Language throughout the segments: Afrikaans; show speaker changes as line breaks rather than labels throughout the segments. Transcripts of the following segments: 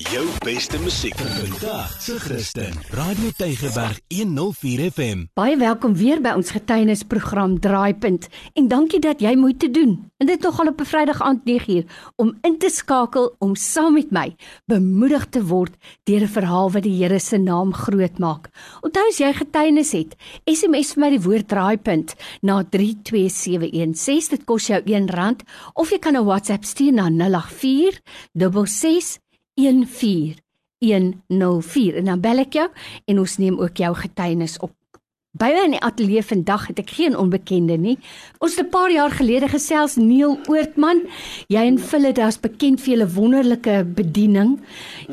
Jou beste musiek vandag se Christen. Radio Tygerberg 104 FM.
Baie welkom weer by ons getuienisprogram Draaipunt en dankie dat jy moeite doen. En dit nogal op 'n Vrydag aand 9uur om in te skakel om saam met my bemoedig te word deur 'n verhaal wat die Here se naam groot maak. Onthou as jy getuienis het, SMS vir my die woord Draaipunt na 32716. Dit kos jou R1 of jy kan 'n WhatsApp stuur na 084 66 14104 en dan bel ek jou en ons neem ook jou getuienis op. By my in die ateljee vandag het ek geen onbekende nie. Ons het 'n paar jaar gelede gesels Neil Oortman. Jy en Philip is bekend vir julle wonderlike bediening,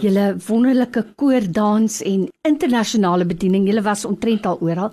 julle wonderlike koordans en internasionale bediening. Julle was omtrent al oral.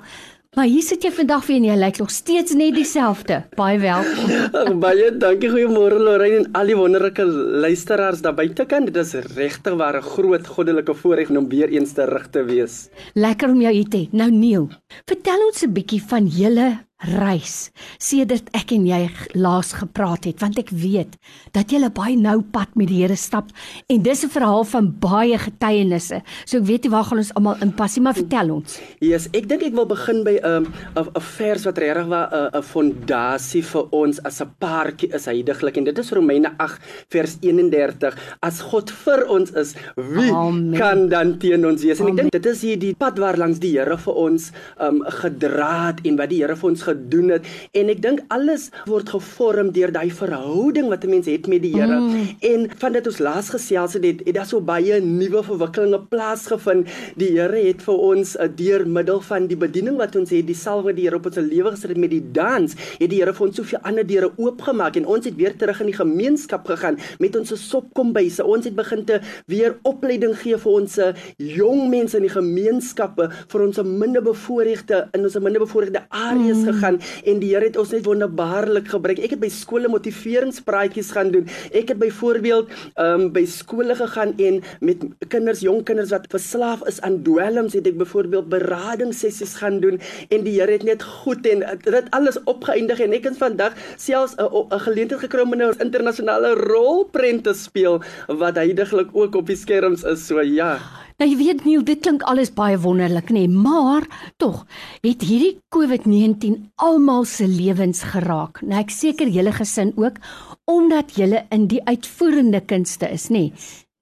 Maar hier sit jy vandag weer en jy lyk nog steeds net dieselfde. Baie welkom.
Baie dankie. Goeiemôre Lorraine en al die wonderlike luisteraars daar buite kan. Dit is regtig waar 'n groot goddelike voorreg om weer eens terug te wees.
Lekker om jou hier te hê. Nou Neil, vertel ons 'n bietjie van julle reis sedert ek en jy laas gepraat het want ek weet dat jy 'n baie nou pad met die Here stap en dis 'n verhaal van baie getuienisse. So ek weet nie waar gaan ons almal inpas nie, maar vertel ons.
Ja, yes, ek dink ek wil begin by 'n um, 'n vers wat regtig 'n 'n fondasie vir ons as 'n paartjie is heiliglik en dit is Romeine 8 vers 31. As God vir ons is, wie Amen. kan dan teen ons wees? En ek dink dit is hier die pad waar langs die Here vir ons um gedra het en wat die Here vir ons gedoen het. En ek dink alles word gevorm deur daai verhouding wat 'n mens het met die Here. Mm. en van dit ons laas gesels het het, het daar so baie nuwe verwikkelinge plaasgevind. Die Here het vir ons uh, deur middel van die bediening wat ons het die salwe die Here op ons lewe gesit het met die dans het die Here vir ons soveel ander deure oopgemaak. En ons het weer terug in die gemeenskap gegaan met ons sopkombyse ons het begin te weer opleiding gee vir ons jong mense in die gemeenskappe vir ons minder bevoorregte in ons minder bevoorregte areas mm. gegaan en die Here het ons net wonderbaarlik gebruik. Ek het by skole motiveringspraatjies gaan doen. Ek het byvoorbeeld um by skole gegaan en met kinders, jong kinders wat verslaaf is aan dwelms, het ek byvoorbeeld beradingssessies gaan doen en die Here het net goed en dit alles opgeëindig en ek het vandag selfs 'n geleentheid gekry om 'n internasionale rolprent te speel wat heidaglik ook op die skerms is. So ja.
Nou jy weet nie, dit klink alles baie wonderlik nê, maar tog het hierdie COVID-19 almal se lewens geraak. Nou ek seker julle gesin ook omdat julle in die uitvoerende kunste is nê.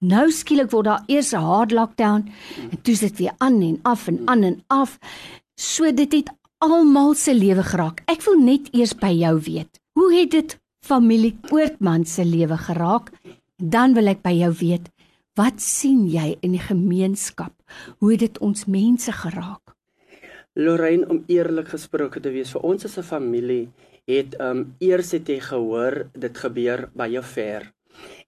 Nou skielik word daar eers 'n hard lockdown en toe sit weer aan en af en aan en af. So dit het almal se lewe geraak. Ek wil net eers by jou weet. Hoe het dit familie Oortman se lewe geraak? Dan wil ek by jou weet, Wat sien jy in die gemeenskap? Hoe het dit ons mense geraak?
Lorraine om eerlik gesproke te wees, vir ons as 'n familie het um eers het jy gehoor dit gebeur baie ver.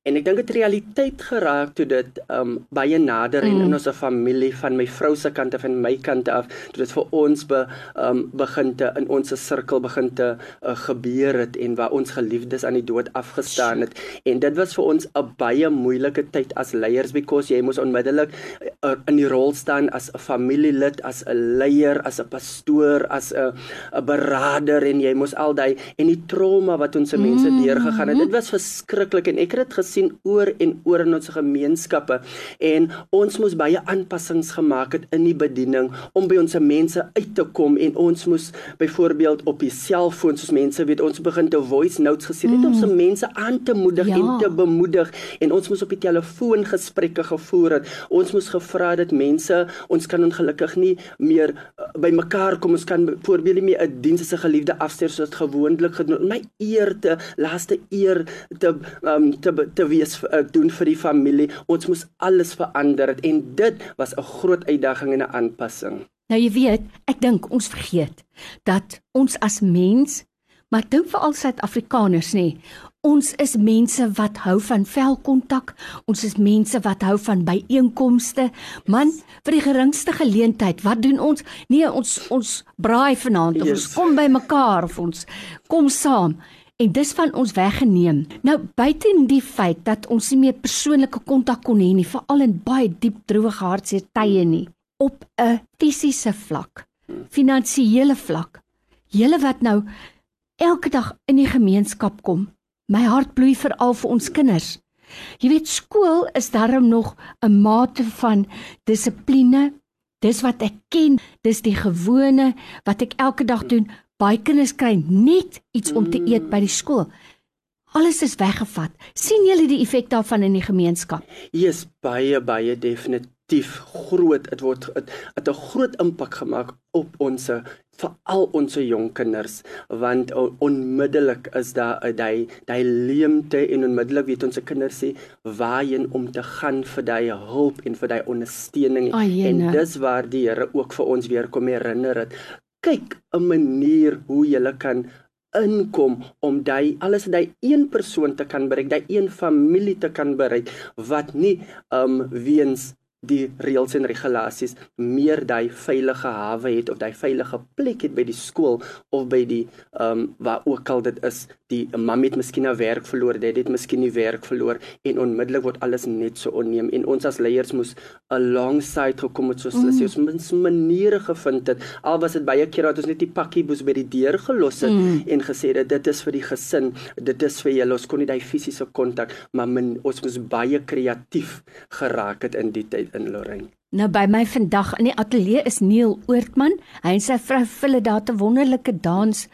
En ek dink dit realiteit geraak toe dit um baie nader mm. en in ons familie van my vrou se kant af en my kant af toe dit vir ons be um begin te in ons sirkel begin te uh, gebeur het en waar ons geliefdes aan die dood afgestaan het en dit was vir ons 'n baie moeilike tyd as leiers because jy moes onmiddellik uh, in die rol staan as 'n familielid as 'n leier as 'n pastoor as 'n 'n beraader en jy moes al daai en die trauma wat ons se mense mm. deurgegaan het dit was verskriklik en ek het dit gesien oor en oor in ons gemeenskappe. En ons moes baie aanpassings gemaak het in die bediening om by ons mense uit te kom. En ons moes byvoorbeeld op die selfoon soos mense weet ons begin te voice notes gestuur het mm. om se mense aan te moedig ja. en te bemoedig. En ons moes op die telefoon gesprekke gevoer het. Ons moes gevra dat mense ons kan ongelukkig nie meer uh, by mekaar kom. Ons kan byvoorbeeld nie meer 'n diens as 'n geliefde afstuur soos gewoonlik gedoen my eer te laaste eer te um, te te wees uh, doen vir die familie. Ons moes alles verander het, en dit was 'n groot uitdaging en 'n aanpassing.
Nou jy weet, ek dink ons vergeet dat ons as mens, maar dink vir al Suid-Afrikaners nê, ons is mense wat hou van velkontak. Ons is mense wat hou van byeenkomste. Man, vir die geringste geleentheid, wat doen ons? Nee, ons ons braai vanaand of yes. ons kom by mekaar of ons kom saam en dis van ons weggeneem. Nou buiten die feit dat ons nie meer persoonlike kontak kon hê nie, veral in baie diep droë hartseer tye nie, op 'n fisiese vlak, finansiële vlak. Julle wat nou elke dag in die gemeenskap kom. My hart bloei vir al vir ons kinders. Jy weet skool is darm nog 'n mate van dissipline. Dis wat ek ken, dis die gewone wat ek elke dag doen. Baie kinders kry net iets om te eet by die skool. Alles is weggevat. sien julle die effek daarvan in die gemeenskap?
Yes, baie baie definitief groot. Dit word het 'n groot impak gemaak op ons veral ons jong kinders want onmiddellik is daar 'n daai daai leemte en onmiddellik weet ons se kinders sê waarheen om te gaan vir daai hulp en vir daai ondersteuning
Ai,
en dis waar die Here ook vir ons weer kom herinner het kyk 'n manier hoe jy kan inkom om daai alles daai een persoon te kan bereik, daai een familie te kan bereik wat nie um weens die reëls en regulasies meer daai veilige hawe het of daai veilige plek het by die skool of by die um, waar ook al dit is die mam het miskien 'n werk verloor dit het miskien nie werk verloor en onmiddellik word alles net so onneem en ons as leiers moes alongside gekom het soos hulle mm. sê ons moet maniere gevind het al was dit baie keer dat ons net die pakkie boes by die deur gelos het mm. en gesê het dit is vir die gesin dit is vir julle ons kon nie daai fisiese kontak maar min, ons moes baie kreatief geraak het in die tyd in Lorraine.
Nou by my vandag in die ateljee is Neil Oortman. Hy en sy vrou Phille daar 'n wonderlike dans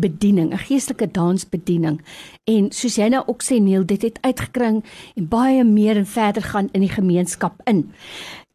bediening, 'n geestelike dansbediening. En soos jy nou ook sê Neil, dit het uitgekring en baie meer en verder gaan in die gemeenskap in.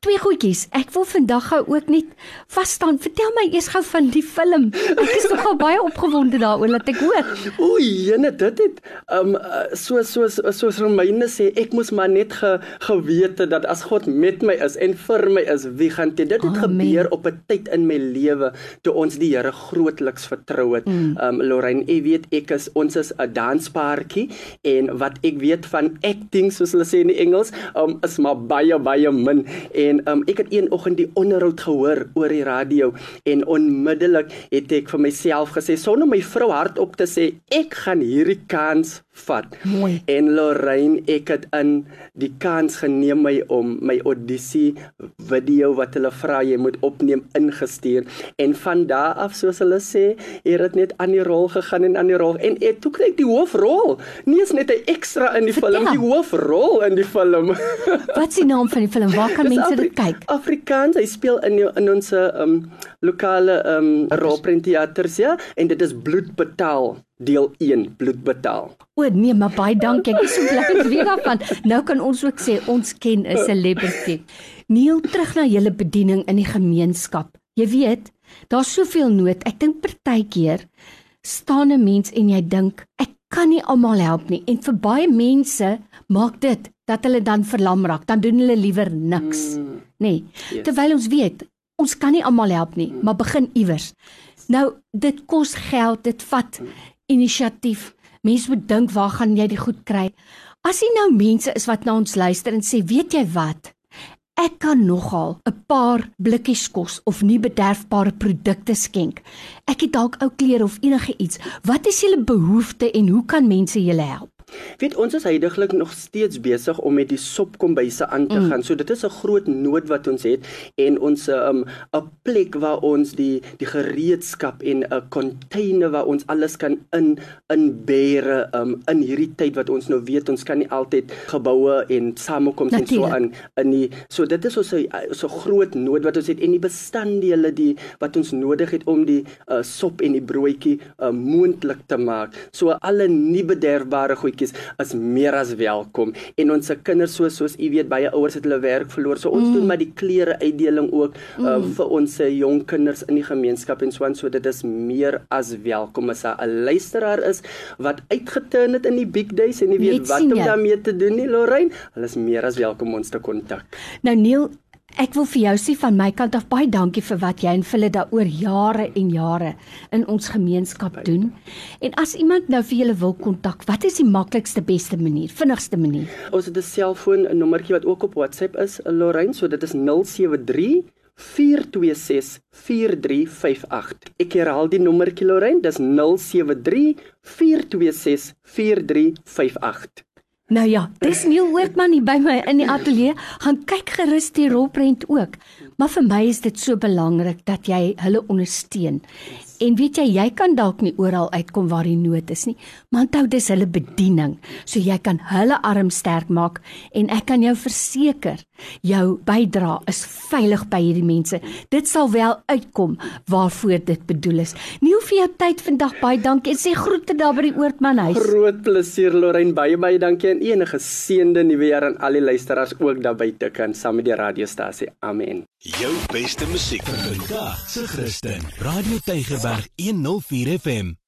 Twee goedjies. Ek wil vandag gou ook net vas staan. Vertel my eers gou van die film. Ek is nogal baie opgewonde daaroor dat ek hoor.
O, jene, dit het um so so soos Romeine sê, ek moes maar net ge, geweet het dat as God met my is en vir my is, wie gaan dit? Dit het
Amen.
gebeur op 'n tyd in my lewe toe ons die Here grootliks vertrou het. Mm. Um Lorraine, ek weet ek is ons is 'n danspaartjie en wat ek weet van acting soos hulle sê in die Engels, um is maar baie baie min en um ek het een oggend die onderhoud gehoor oor die radio en onmiddellik het ek vir myself gesê sonder my vrou hardop te sê ek gaan hierdie kans vat.
Mooi.
En Lorraine, ek het in die kans geneem my om my audisie video wat hulle vra jy moet opneem ingestuur en van daar af soos hulle sê, het dit net aan die rol gegaan en aan die rol en ek toe kry ek die hoofrol. Nie is net 'n ekstra in die
Vertel.
film, die hoofrol in die film.
Wat is die naam van die film? Waar kan mense dit kyk?
Afrikaans, hy speel in in ons um lokale um rolprentteaters ja en dit is Bloedbetaal deel 1 Bloedbetaal.
O nee, maar baie dankie. Ek is so bly om te weet daarvan. Nou kan ons ook sê ons ken 'n celebrity. Neil terug na julle bediening in die gemeenskap. Jy weet, daar's soveel nood. Ek dink partykeer staan 'n mens en jy dink ek kan nie almal help nie. En vir baie mense maak dit dat hulle dan verlam raak. Dan doen hulle liewer niks.
Mm,
Nee.
Yes.
Terwyl ons weet, ons kan nie almal help nie, maar begin iewers. Nou, dit kos geld, dit vat inisiatief. Mense moet dink, waar gaan jy die goed kry? As jy nou mense is wat na ons luister en sê, weet jy wat? Ek kan nogal 'n paar blikkies kos of nie bederfbare produkte skenk. Ek het dalk ou klere of enige iets. Wat is julle behoefte en hoe kan mense julle help?
Weet ons is heidaglik nog steeds besig om met die sopkombuise aan te mm. gaan. So dit is 'n groot nood wat ons het en ons 'n um, 'n plek waar ons die die gereedskap en 'n container waar ons alles kan in inbere um, in hierdie tyd wat ons nou weet ons kan nie altyd geboue en samekoms en so aan in die so dit is ons 'n so groot nood wat ons het en die bestanddele die wat ons nodig het om die uh, sop en die broodjie uh, moontlik te maak. So alle nie bederfbare goedjies is meer as welkom en ons se kinders so soos u weet baie ouers het hulle werk verloor. So ons mm. doen maar die klere uitdeling ook uh, mm. vir ons se jong kinders in die gemeenskap en so aan so dit is meer as welkom as 'n luisteraar is wat uitgeturn het in die big days en nie weet
Net
wat om
jy.
daarmee te doen nie Lorraine. Hulle is meer as welkom om ons te kontak.
Nou Neil, ek wil vir jou sê van my kant af baie dankie vir wat jy en Phille daaroor jare en jare in ons gemeenskap doen. En as iemand nou vir julle wil kontak, wat is die maklikste beste manier, vinnigste manier?
Ons het 'n selfoon nommertjie wat ook op WhatsApp is, Lorraine, so dit is 073 426 4358. Ek herhaal die nommertjie Lorraine, dis 073 426 4358.
Nou ja, dis Neil Hoortman hier by my in die ateljee. Gaan kyk gerus die rolprent ook. Maar vir my is dit so belangrik dat jy hulle ondersteun En weet jy, jy kan dalk nie oral uitkom waar die nood is nie, maar onthou dis hulle bediening. So jy kan hulle arm sterk maak en ek kan jou verseker, jou bydrae is veilig by hierdie mense. Dit sal wel uitkom waarvoor dit bedoel is. Nie hoef vir jou tyd vandag baie dankie en sê groete daar by die Oortmanhuis.
Groot plesier Lorraine, baie baie dankie en enige geseënde nuwe jaar aan al die luisteraars ook daar buite kan saam met die radiostasie. Amen.
Jou beste musiek vir vandag se Christen. Radio Tygerberg 104 FM.